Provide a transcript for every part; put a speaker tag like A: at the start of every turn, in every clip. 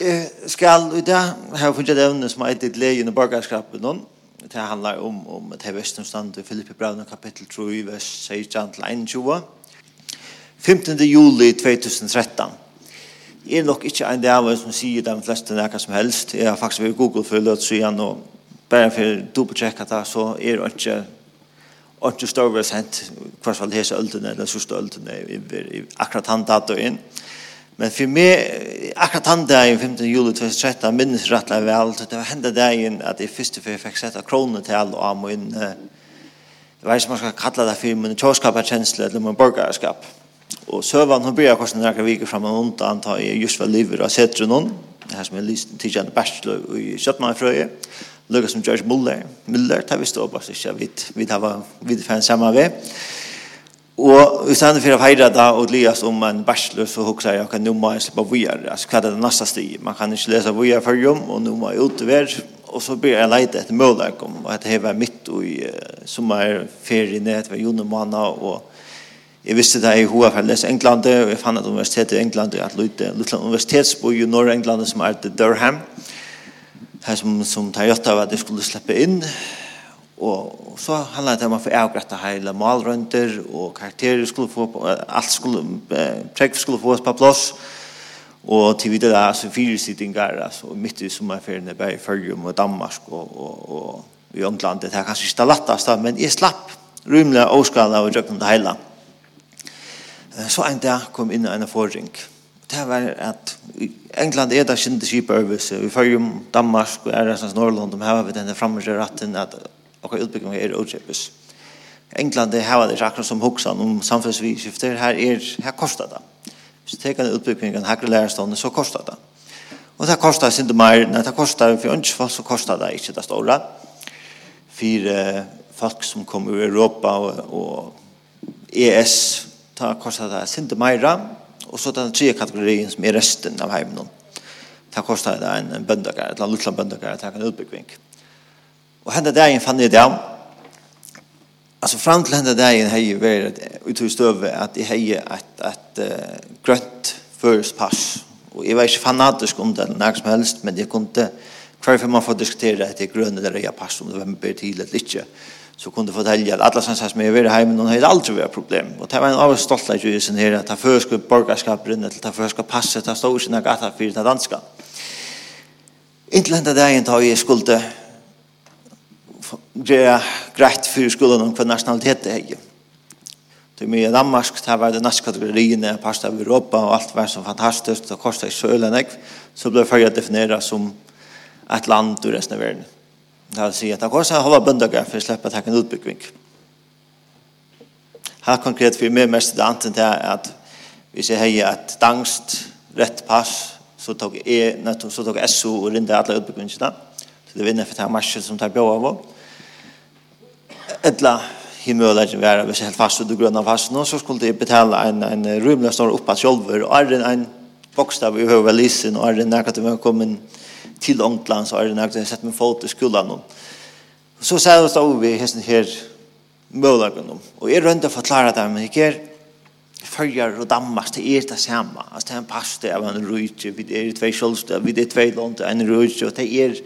A: Jeg skal i dag ha funnet et evne som er et leien i borgerskapen nå. Det handler om, om et stand i Filippi Braun, kapittel 3, vers 16-21. 15. juli 2013. Jeg er nok ikke en dag som sier de fleste nækka som helst. Jeg har faktisk vært Google for løt siden, og bare for å dobbeltjekke det, så er det ikke Og ikke større sent hva som helst øltene, eller sørste øltene, akkurat han tatt og inn. Men for meg, akkurat han dagen, 15. juli 2013, minnes rettelig vel, det var hendet dagen at jeg først før jeg fikk sette kroner til og am og inn, jeg vet ikke om man skal kalla det for min tjåskaperkjensle eller min borgerskap. Og søvann, hun blir akkurat nærkere viker fram og undan, antar jeg just var livet av setre noen, her som jeg lyste tidligere bachelor i Kjøttmannfrøye, lukket som George Muller, Muller, der visste stod bare så ikke, vi har vært samme ved. Og i stedet for å feire da og lias om en bachelor, så husker jeg, ok, nå må jeg slippe vujer, altså hva er det neste stig? Man kan ikke lese vujer før om, og nå må jeg utover, og så blir jeg leite etter mulighet om, og dette har vært mitt i sommerferien, det var juni måned, og jeg visste det i hoa for å lese England, og jeg fann et universitet i England, og jeg hadde lytte, lytte universitetsbo i Nord-England, som er til Durham, her som, som tar gjøtta av at jeg skulle slippe inn, og Og så handlar det om att få avgrätta hela målrönter och karakterer skulle få, allt skulle, prägg skulle få oss på plats. Og til videre er altså fire sittingar, altså midt i sommerferien bare i Følgjum og Danmark og, og, og i England. Det er kanskje ikke det latteste, men jeg slapp rymelig avskala og drøkken det hele. Så en dag kom inn en forring. Det var at i England er det kjente skipøvelse, i Følgjum, Danmark og er det sånn Norrland, de har vi denne fremmede ratten at och utbyggnaden är utköpes. England det har det akkurat som huxan om samfunnsvidskifter här är här kostar det. Så tar den utbyggnaden här lärstånd så kostar det. Och det kostar inte mer när det kostar för inte vad så kostar det inte det stora. För folk som kommer ur Europa och, ES ta kostar det inte mer och så den tredje kategorin som är resten av hemmen. Det kostar det en böndagare, ett lilla böndagare, det kan utbyggning. Mm Og henne dagen fann jeg det av. Altså fram til henne dagen har jeg vært ut i støve at jeg har et, et uh, grønt førespass. Og jeg var ikke fanatisk om det eller noe som helst, men jeg kunne hver for man får diskutere at jeg grønne eller jeg pass om det hvem ber til eller ikke så kunne jeg fortelle at alle som sa som är vid hemma någon hade aldrig varit problem Og det var en av stolta ju sen här att ta för borgerskap borgarskap brinna det ta för ska det stod ikke noe gata for det danska Inntil henne dagen tar jeg skulde, gjøre greit for skolen om hva nasjonalitet det er. Det er mye Danmark, det var det norske kategoriene, pasta av Europa, og alt var så fantastisk, og kostet ikke så øyne jeg, så ble Førja definert som et land ur resten av verden. Det vil si at det kostet å holde bøndager for å slippe å ta en utbygging. Her konkret for meg mest det annet er at hvis jeg har et dangst, rett pass, så tok jeg, så tok SO og rinde alle utbyggingene. Så det vinner for det her marsjen som tar bjør av oss etla himmelen ikke være, hvis jeg helt fast og grønna fast nå, så skulle jeg betale en, en rymlig stor oppa sjolver, og er det en bokstav i høyve lisen, og er det nærkert til jeg kom til Ångtland, så er det nærkert til jeg sett min fot i skolan. Så sier jeg stod vi hesten her mølagen om, og jeg rønte å forklare det, men ikke er Førjar og Danmark, det er det samme. Altså, det er en paste av en rujtje, vi er tvei sjolvstøy, vi er tvei lånt, en rujtje, og det er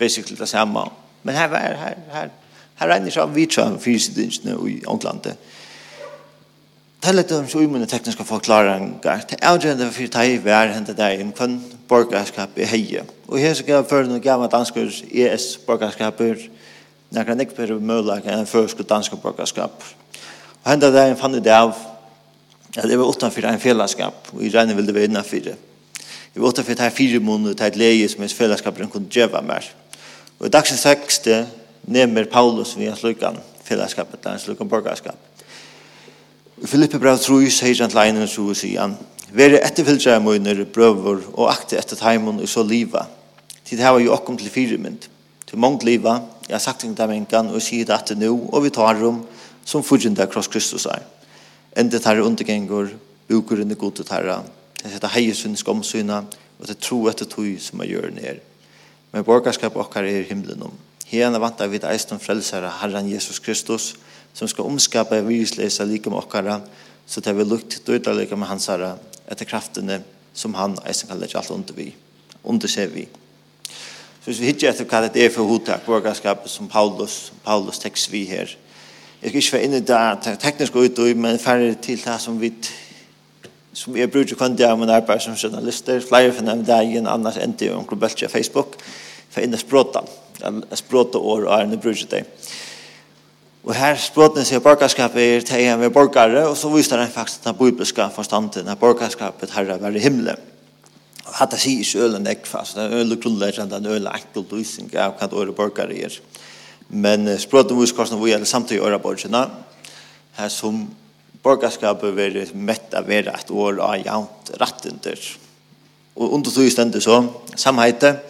A: basically det samme. Men her var her, her, Her regner seg av vitsa fyrsidingene i Ånglandet. Det er litt om så umynne tekniske forklaringer. Det er avgjørende for teg hver hente der en kvann borgerskap i heie. Og her skal jeg føre noen gamle dansker ES-borgerskaper, når jeg ikke blir mulig enn førske danske borgerskap. Og hente der en fann det av at jeg var utenfor en fellesskap, og i regner vil det være innenfor det. Jeg var utenfor det her fire måneder til et leie som er fellesskapet kunne gjøre mer. Og i dagsens tekst nemer Paulus vi en slukan fellesskap, eller en slukan borgarskap. I Filippe brev 3 sier han til einen så sier han, Vere etterfylgjere møyner, brøver, og akte etter teimen og så liva. Tid var jo okkom til firemynd. Til mångt liva, jeg har sagt inga mengan, og sier det etter nå, og vi tar rom, som fyrtjenda kross Kristus er. Endet her undergengur, bukurinn i gode tarra, det heter heiesund skomsyna, og det tro etter tog som er gjør ned. Men borgarskap okkar er himmelen om. Herren vantar vid eisen frelsere, Herren Jesus Kristus, som ska omskapa like med okkara, så tar vi lukt döda like med hans herre, etter kraftene som han eisen kan lägga alt under vi, under ser vi. Så hvis vi hittar etter hva det er for hotak, borgerskapet som Paulus, Paulus tekst vi her. Jeg skal ikke være inne i det tekniske utøy, men færre til det som vi som jeg bruker kvann av min arbeid som journalister, flere for nevn igjen, annars endte jeg om Facebook, for inne. Jeg språte år og er en bruker det. Og her språtene sier borgerskapet er til en ved borgere, og så viser han faktisk den bibelske forstanden, at borgerskapet herre var i himmelen. Og hatt det sier ikke øle nekva, så det er øle grunnleggende, det er øle enkel lysning av hva åre borgere er. Men språtene viser hvordan vi gjelder samtidig åre borgerne, her som borgerskapet var mett av være et år av jævnt rettender. Og under tog stendet så, samheitet,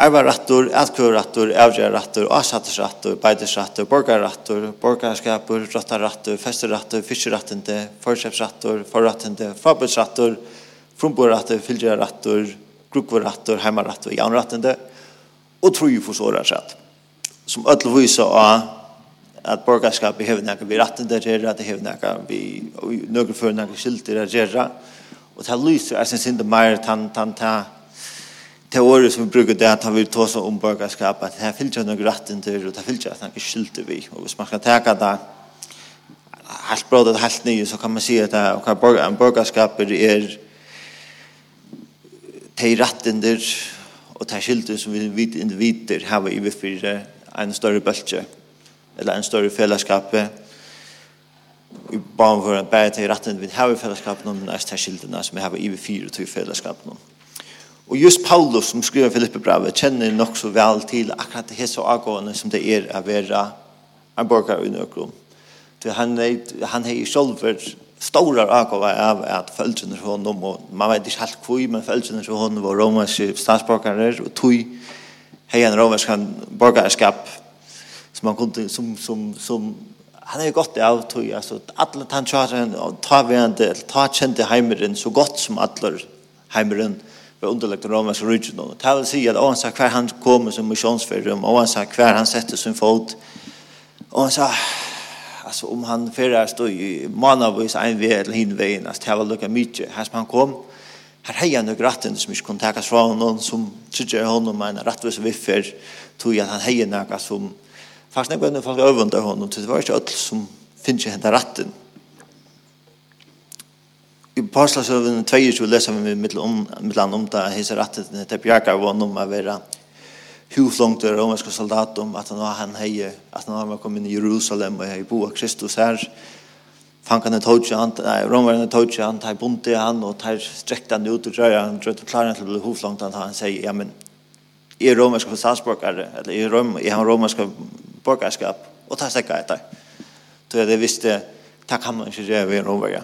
A: Arvarattur, atkvørattur, avgjerrattur, avsattersrattur, beidesrattur, borgarrattur, borgarskapur, rottarrattur, festerattur, fiskerattende, forkjøpsrattur, forrattende, forbundsrattur, frumborrattur, fylgjerrattur, grukvarattur, heimarrattur, janrattende, og tru forsårarsratt. Som ødel viser av at borgarskapet hever nekka vi rattende gjerra, at det hever nekka vi nøkker for nekka skilder gjerra, og det lyser, jeg synes ikke mer, tan, tan, tan, tan, det året som vi bruker det at han vil ta seg om borgerskap, at det fyllt jeg noen retten til, og det fyllt jeg at han ikke skyldte vi. Og hvis man skal teka det helt bra, det helt nye, så kan man si at en borgerskap er de retten til, og de skyldte som vi vet individer har vi for en større bølge, eller en større fellesskap, i barn for en bære til retten vi har i fellesskapen, men det er skyldene som vi har i vi fire til fellesskapen. Og just Paulus som skriver Filippe brevet kjenner nok så vel til akkurat det hese avgående som det er å være en borger i Nøkrum. Han, han har selv stora avgåva av at följden är honom och man vet inte helt kvui men följden är honom var romerske statsborgare och tog hej en romersk borgarskap som man kunde som som som han är gott av tog alltså alla tantchaten ta vände ta kände heimeren så gott som allor heimeren var underlagt den romerska ryggen. Och det sig säga att sa kvar han kommer som missionsförum, sa kvar han sätter sin fot, och han sa alltså om han färdas stod i manavis en väg eller hin vägen, alltså det var lika mycket. Här som han kom, Her hei han några ratten som ikke kunne takas från någon som tycker honom med en rattvis viffer, tog at han hei några som, fast när jag nu folk över honom, det var ikke alt som finns i den ratten i Parslasøven 22 leser vi med mitt land om det, hans rettet til Bjarkar var om å være huvudlångt av romerska soldat om att han var han heje att han var kommit i Jerusalem och i boa Kristus här fankan ett hoje han romarna ett hoje han tar bunte han och tar sträckta han ut och drar han drar till klara till huvudlångt han han säger ja men i romerska statsborgare eller i rom i han romerska borgarskap. Och ta sig där då det visste tack han inte det var romare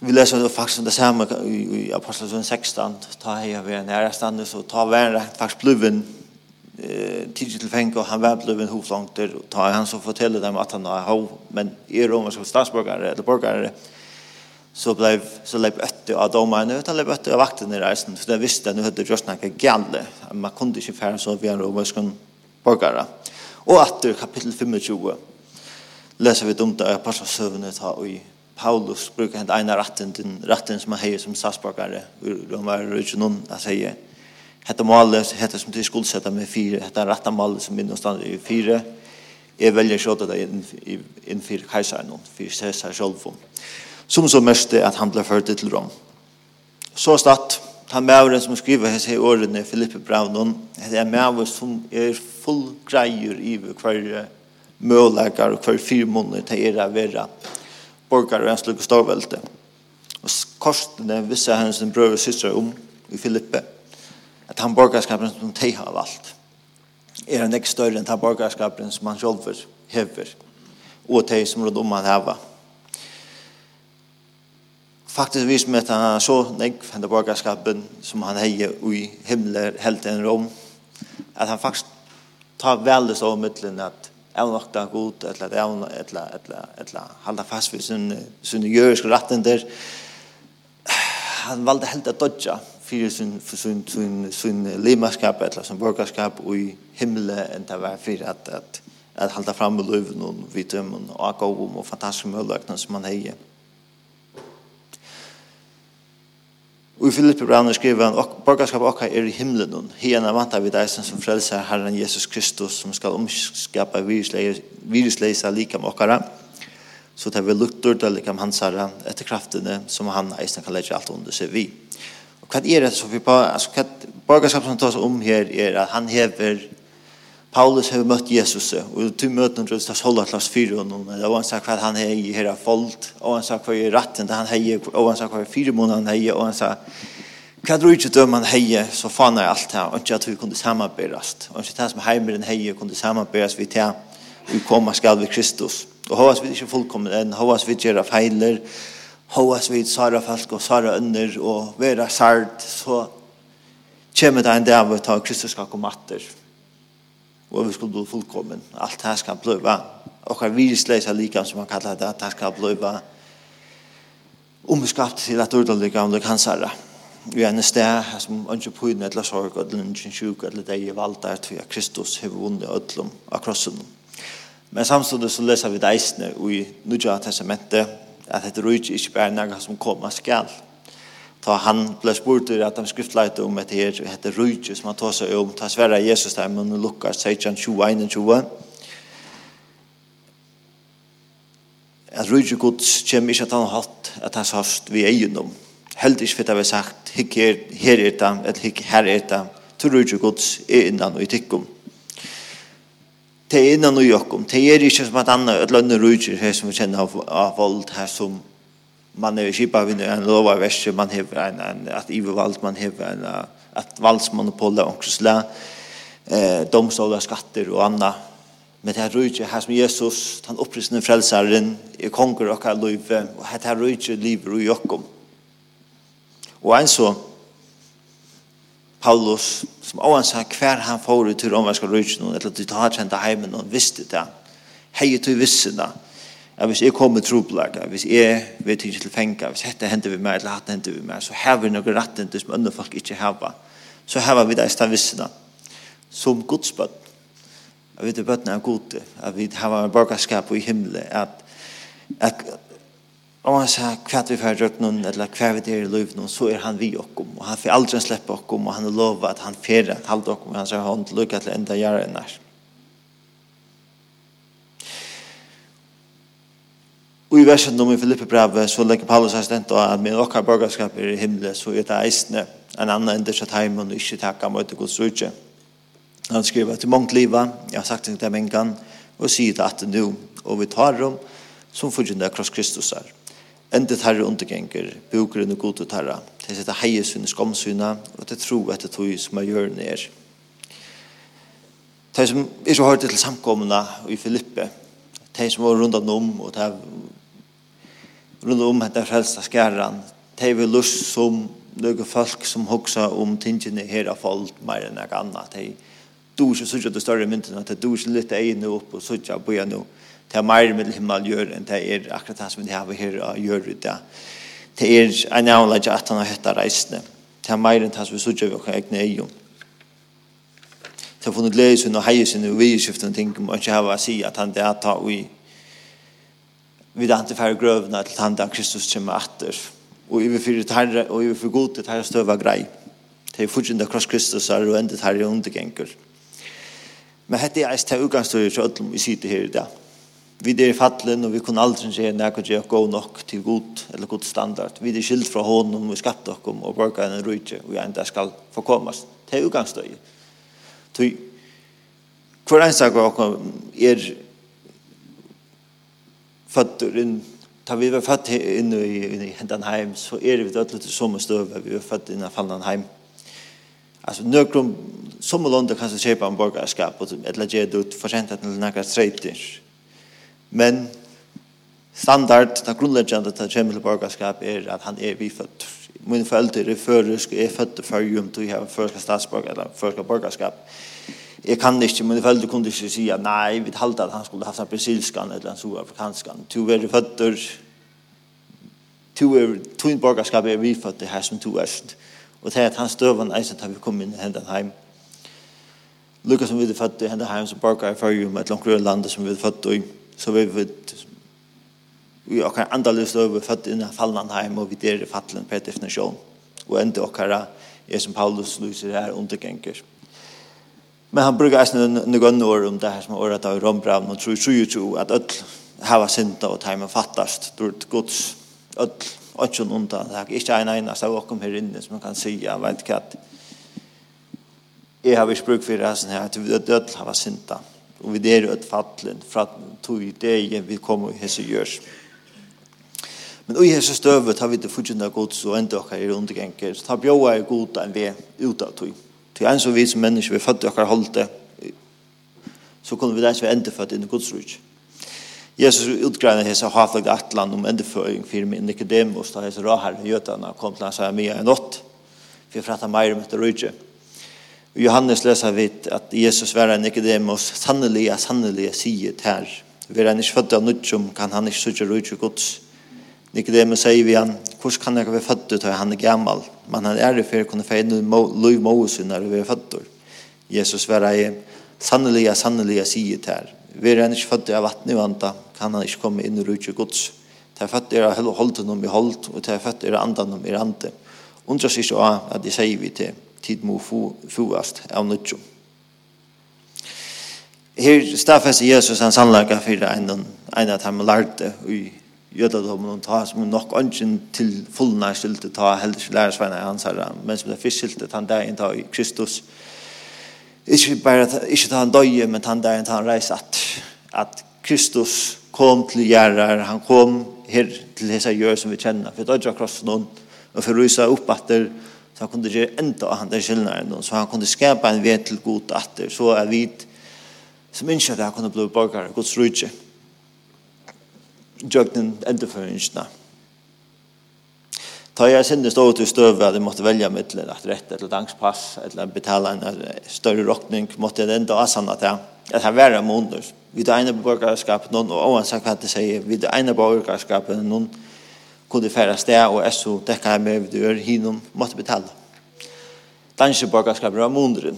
A: Vi leser faktisk det samme i Apostelsen 16, ta hei av en ærestand, så ta væren rett faktisk bluven eh, tidlig til fengt, og han var bluven hovlangter, og ta han så forteller dem at han har hov, men er romersk statsborgare, eller borgare, så blev så blev ötte av domarna utan blev ötte av vakten i reisen för det visste nu hade just några galle man kunde inte färra så vi en romersk borgare. Och att kapitel 25 läser vi dumt där på sövnet har i Paulus brukar hent ena ratten den ratten som han hejer som satsborgare de var ikke noen at heje hette målet, hette som til skuldsetta med fire hette ratta målet som minnes stand i fire jeg velger sjåta det inn for kajsaren for Cæsar selv som så mest at han ble ført til Rom så statt han mævren som skriver hans i årene Filippe Braunon det er mævren som er full greier i hver mølager og hver fire månader til er å være borgare og en slik storvelte. Og korsene visste han sin brød og systre om i Filippe at han borgarskapen som de har valgt er en ikke større enn han borgarskapen som han selv hever og de som råd om han heva. Faktisk vis med at han så nek henne borgarskapen som han heier i himmelen helt enn rom at han faktisk tar veldig så om mittelen at avnokta god, eller at avn, eller, eller, eller halda fast vid sin, sin jøriske rattender. Han valde helt at dodja fyrir sin, sin, sin, sin limaskap, eller sin borgarskap, og i himmelen enn det var fyrir at, at, at halda fram i løyven og vidtømmen og agavum og fantastiske møløkene som han heier. Og i Filippi Branner skriver han, borgarskapet okka er i himlen, hena vanta vi eisen som frelser Herren Jesus Kristus, som skal omskapa virusleisa likam okkara, så tar vi luktor til hans herre, etter kraftene som han eisen kan legge alt under seg vi. Og hva er det som vi på, altså hva borgarskapet som tas om her er at han hever Paulus har møtt Jesus, og til møten rundt hans holder klass fire, og han sa hva han har i her folk, og han sa hva i det han har, og han sa hva i fire måneder han har, og han sa hva er ikke døm han har, så faen er alt her, og ikke at vi kunne samarbeidast, og ikke det som heimeren har, kunne samarbeidast vi til vi kommer skal vi Kristus. Og hovas vi ikke fullkommen enn, hovas vi gjør feiler, hovas vi sara folk og sara under, og vera sart, så kommer det en dag vi tar Kristus skal komme atter og vi skulle bli fullkommen. Alt det skal bløyva. Og virusleisa likam, som man kallar det, det skal bløyva omskapt til at urdan likam lik hans. Vi er en sted som ønsker pøyden eller sorg, eller ønsker sjuk, eller deg i valgt der, vi Kristus, har vunnet ødlom av krossen. Men samtidig så leser vi deisene i Nudja Testamentet, at dette rujt ikke bare nega som koma skal, ta han ble spurt at han skriftlägger om ett här heter rujtje som han tar seg om ta sverre Jesus der, men lukkar 16 21 21. At rujtje Guds kommer ikke at han hatt at han sast vi egen om. helt ikke fitta vi sagt her er det eller her er det til rujtje Guds er innan og i tikkum det er innan og i okkum det er ikke som at anna et lønne rujtje her som vi kjenner av vold her som man är skipa vi en lova väster man har en, en att ivevald man har en att valsmonopol och också slä eh domstolar skatter och annat men det här rujtje här som Jesus han upprisne frälsaren i konger och kall liv och det här rujtje liv och jokom och en så Paulus som oansa kvar han får ut till romerska rujtjen eller du ta kjenta heimen och visste det hei til vissena at hvis jeg kommer troblaka, hvis jeg vet ikke til fenga, hvis dette hender vi meg, eller hatt hender vi meg, så har vi noen retten til som andre folk ikke har, så har vi det i stavissene, som godsbøtt. Jeg vet at bøttene er gode, at vi har en borgerskap i himmelen, at, at om han sier hva vi får rødt noen, eller hva vi er i liv noen, så er han vi okkom, og han får aldri slippe okkom, og han er lovet at han fer at halde okkom, og han sier hånd, lykke til enda gjøre enn her. Og i versen om i Filippe brevet så legger Paulus her stendt at med okkar borgerskap er i himmelen så er det eisne en annan ender sett heim og ikke takka møte Guds rydde. Han skriver til mångt livet, jeg har sagt det til en og sier det at nu, og vi tar dem som forgjende kross Kristus er. Enda tarre undergenger, bukeren og tarre, til til sitte heiesunne skomsyna, og til tro etter tog som er gjør ned. De som er så hørt til samkommende i Filippe, de som var rundt om, og de rundt om etter frelsta skæran, de vil lust som noen folk som hoksa om tingene her av folk, mer enn noe annet. De du ikke sånn at det større myndene, de du ikke litt egne opp og sørger på igjen nå. Det er mer med himmel gjør enn det er akkurat det som de har her å gjøre det. Det er en avlegg at han har hettet reisende. Det er mer enn det som vi sånn at vi har egne egen. Det har funnet glede sin og heie sin og vi vidskiften ting, og ikke ha å si at han det er ta og i vi da ikke færre grøvene til han da Kristus kommer etter. Og vi för det og och vi för gott det här stöva grej. Det er fortsatt kross Kristus er og ändå här i undergänger. Men hette är ett utgångsstøy til öllum vi sitter her i dag. Vi er i fattelen, og vi kunne aldri se när kan jag gå nok til god eller god standard. Vi er skilt fra hånden och vi skapte kom og borger en rydde, og jeg enda skal få komme Det är utgångsstøy. Ty Kvar en er fötter in Ta vi var fött in i, i hendan heim, så er vi dødlet til som støve, vi var fött in i fannan heim. Alltså nökrum som London kan köpa en borgarskap och eller ge det ut försent att några strejter. Men standard ta grundläggande ta Jamil borgarskap är att han är vi fött Min föräldrar är förrysk är fött för jum till ha förska statsborgare eller förska borgarskap. Jeg kan ikke, men jeg følte kunne ikke si at nei, vi talte at han skulle haft en brasilskan eller en sørafrikanskan. To er føtter, to er, tunn borgerskap er vi føtter her som to er. Og det er at han støvann eisen til vi kom inn i hendene heim. Lukka som vi er føtter i hendene heim som borger i fyrjum, et langt rød land som vi er føtter i, så vi er vi okkar andalus støv føtter inn i fallnan heim og vi er i fattelen per definisjon og enda okkara er som Paulus lyser her undergenker. Men han brukar eisen en gønne år om det her som året av Rombraven og tror jo jo at öll hava synda og teima fattast. Durt gods öll ikke noen undan. Det er ikke en eneste av okkom her inne som man kan si jeg vet ikke at jeg har ikke bruk for det her at vi öll hava synda og vi er öll fattlen fra tog det vi kommer i hese gjørs Men i hese støvet har vi det fortjent av gods og enda okkar er undergenker så tar bjóa er god enn vi ut av tog Til en som vi som mennesker, vi fødte okkar holdt så kunne vi leise vi endefødt inn i Guds rujt. Jesus utgreina hesa haflagd atlan om endeføring fyrir min Nicodemus, da hesa rahar jötana kom til hans mia en ått, fyrir fratta meir om etter rujtje. Og Johannes lesa vidt at Jesus vera Nicodemus sannelig, sannelig, sige ter. Vi er han ikke født av nutjum, kan han ikke sutja rujtje gods. Nikodemus sier vi han, hvordan kan jeg være født ut han er gammal? Men han er i fyrir kunne feine lov måsyn når vi er født. Jesus var ei, sannelig, sannelig, sier det her. Vi er ikke født av vattnet vanta, kan han ikke komme inn i rutsi gods. Det er født er holdt om i holdt, og det er født av andan om i rande. Undras ikke av at jeg sier vi til tid må fuast av nødjo. Her stafes Jesus han sannlaga fyrir en, en at han lærte i jødadommen ta som nok ønsken til fullnær skilte ta heldig lærersveina i hans herre, men som det fyrst skilte han dagen ta i Kristus. Ikke bare ikke ta han døye, men han dagen ta han reis at, at Kristus kom til gjerrar, han kom her til hese gjør som vi kjenner, for dødja krossen noen, og for rysa opp atter, så han kunne gjøre enda av han der skillnaren, så han kunne skapa en ved til god atter, så er vi som ikke at han kunne bli borgare, Guds rydgjeng jøgnen endeføringsene. Ta jeg sinne stå ut i støve at jeg måtte velge mittelen at rett eller dangspass eller betale en større råkning måtte jeg enda asanna til at jeg være måneder. Vi det ene borgerskapet noen og oansett hva det sier vi det ene borgerskapet noen kunne fære sted og jeg så dekka jeg med vi gjør hinnom måtte betale. Danske borgerskapet var måneder.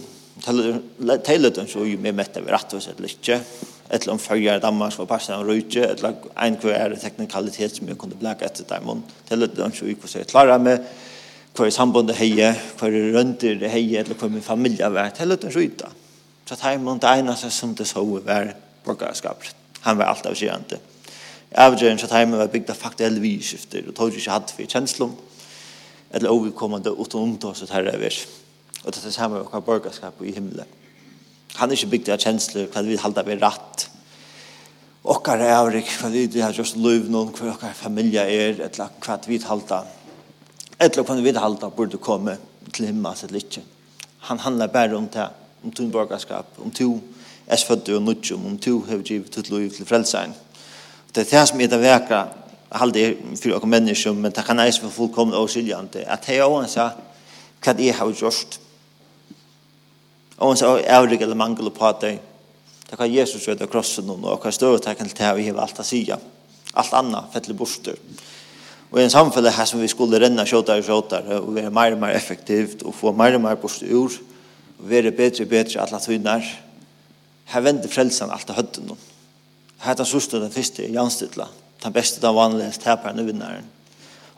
A: Teilet de så jo med mette vi rett og slett litt eller om följer Danmark var passan av Rujtje, eller en kvar är teknikalitet som jag kunde bläka etter där man till det de inte hur jag klarar med kvar sambundet heje, kvar rönter det heje, eller kvar min familj har till det de skjuta. Så att han det ena så som det så var borgerskap. Han var allt avgörande. Avgörande så att han var byggda faktiskt elviskifter och tog inte hatt för känslor eller ovidkommande utom här herre vers. Och det är samma med våra borgarskap i himlen. Han er ikke bygd av kjensler, hva vi halda vi ratt. Okkar er avrik, hva vi har just løyv noen, hva okkar familie er, etla hva vi halda. Etla hva vi halda burde komme til himma sitt litt. Han handlar bare om det, om tun borgarskap, om to er fødde og nudjum, om to har givet til løyv til frelsein. Det er det som er det veka, halde er for okkar mennesker, men det kan eis for fullkomne og syljande, at hei oansa hva jeg har gjort, Og han sa, avrik eller mangel på deg. Det kan Jesus røde krossen og hva større tekken til det vi har alt å si. Alt annet fettelig borster. Og i en samfunn her som vi skulle renne kjøttere og kjøttere og være mer og mer effektivt og få mer og mer borster ur og være bedre og bedre alle tøyner. Her venter frelsen alt av høtten noen. Her er den sørste den første janstidla. Den beste den vanlige taperen og vinneren.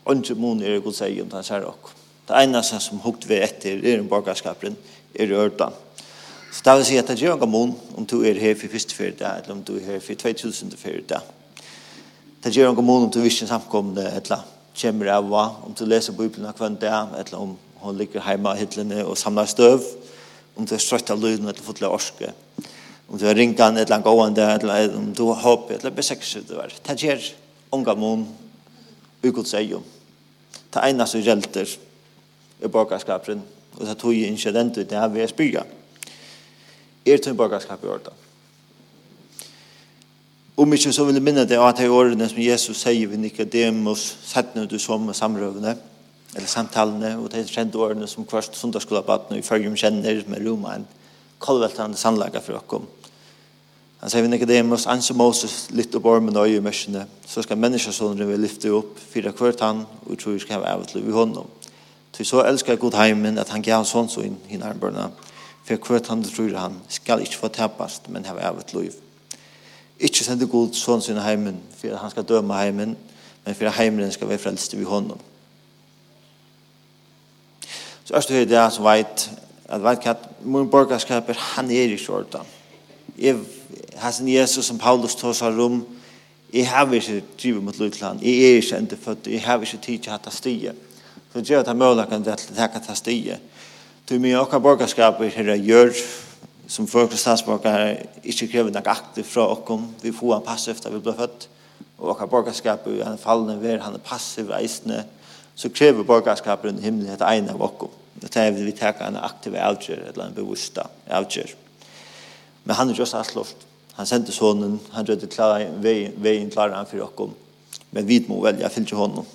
A: Og ikke måneder er god seg om den ser dere. Det eneste som hukt vi etter er en borgerskapen er ørda. Så det vil si at det gjør en mån om du er her for første fyrda, eller om du er her for 2000 fyrda. Det gjør en mån om du visste samkomne, eller kommer av hva, om du leser Bibelen av kvann dag, eller om hun ligger hjemme av hittlene og samler støv, om du er strøtt av lyden, eller fotler orske, om du er ringan, eller gående, eller om du har håp, eller besekser du er. Det gjør unga mån, ugodt seg om. Det eneste gjelder, i borgerskapen, og det tog i incidenter det her ved spyrer. Er til borgerskap i ordet. Om ikke så vil jeg minne det at det er årene som Jesus sier ved Nicodemus, sett nå du som samrøvene, eller samtalene, og det er kjent årene som kvart sundagsskolabaten og i følge om kjenner med Roma, en kolveltende sannlager for dere. Han sier ved Nicodemus, han som Moses litt på ormen og øye i mørsene, så skal menneskesånene vi lyfte opp, fyra kvart han, og tror vi skal ha av til vi hånden. Til så elskar Gud heimen at han gav sånn så inn i nærmbarna. For hvert han tror han skal ikke få tappast, men ha av et liv. Ikke sende Gud sånn sin heimen, for han skal døme heimen, men for heimen skal være frelst i hånden. Så er det det som vet, at vet hva min borgerskap er, han er i skjorta. Jeg har Jesus som Paulus tog seg rom, jeg har ikke drivet mot Lutland, jeg er ikke endefødt, jeg har ikke tid til å det stiger så gjør det muligheten til å takke til stige. Til mye av borgerskaper her gjør som første statsborgere ikke krever noe aktivt fra oss. Vi får en passiv da vi blir født. Og av borgerskaper han en fallende ved, han er passiv reisende. Så krever borgerskaper en himmel et ene av okkom. Det er vi takke en aktiv avgjør, eller en bevisst avgjør. Men han er just alt lovt. Han sendte sonen, han rødde veien klare han for okkom. Men vi må velge å fylle honom.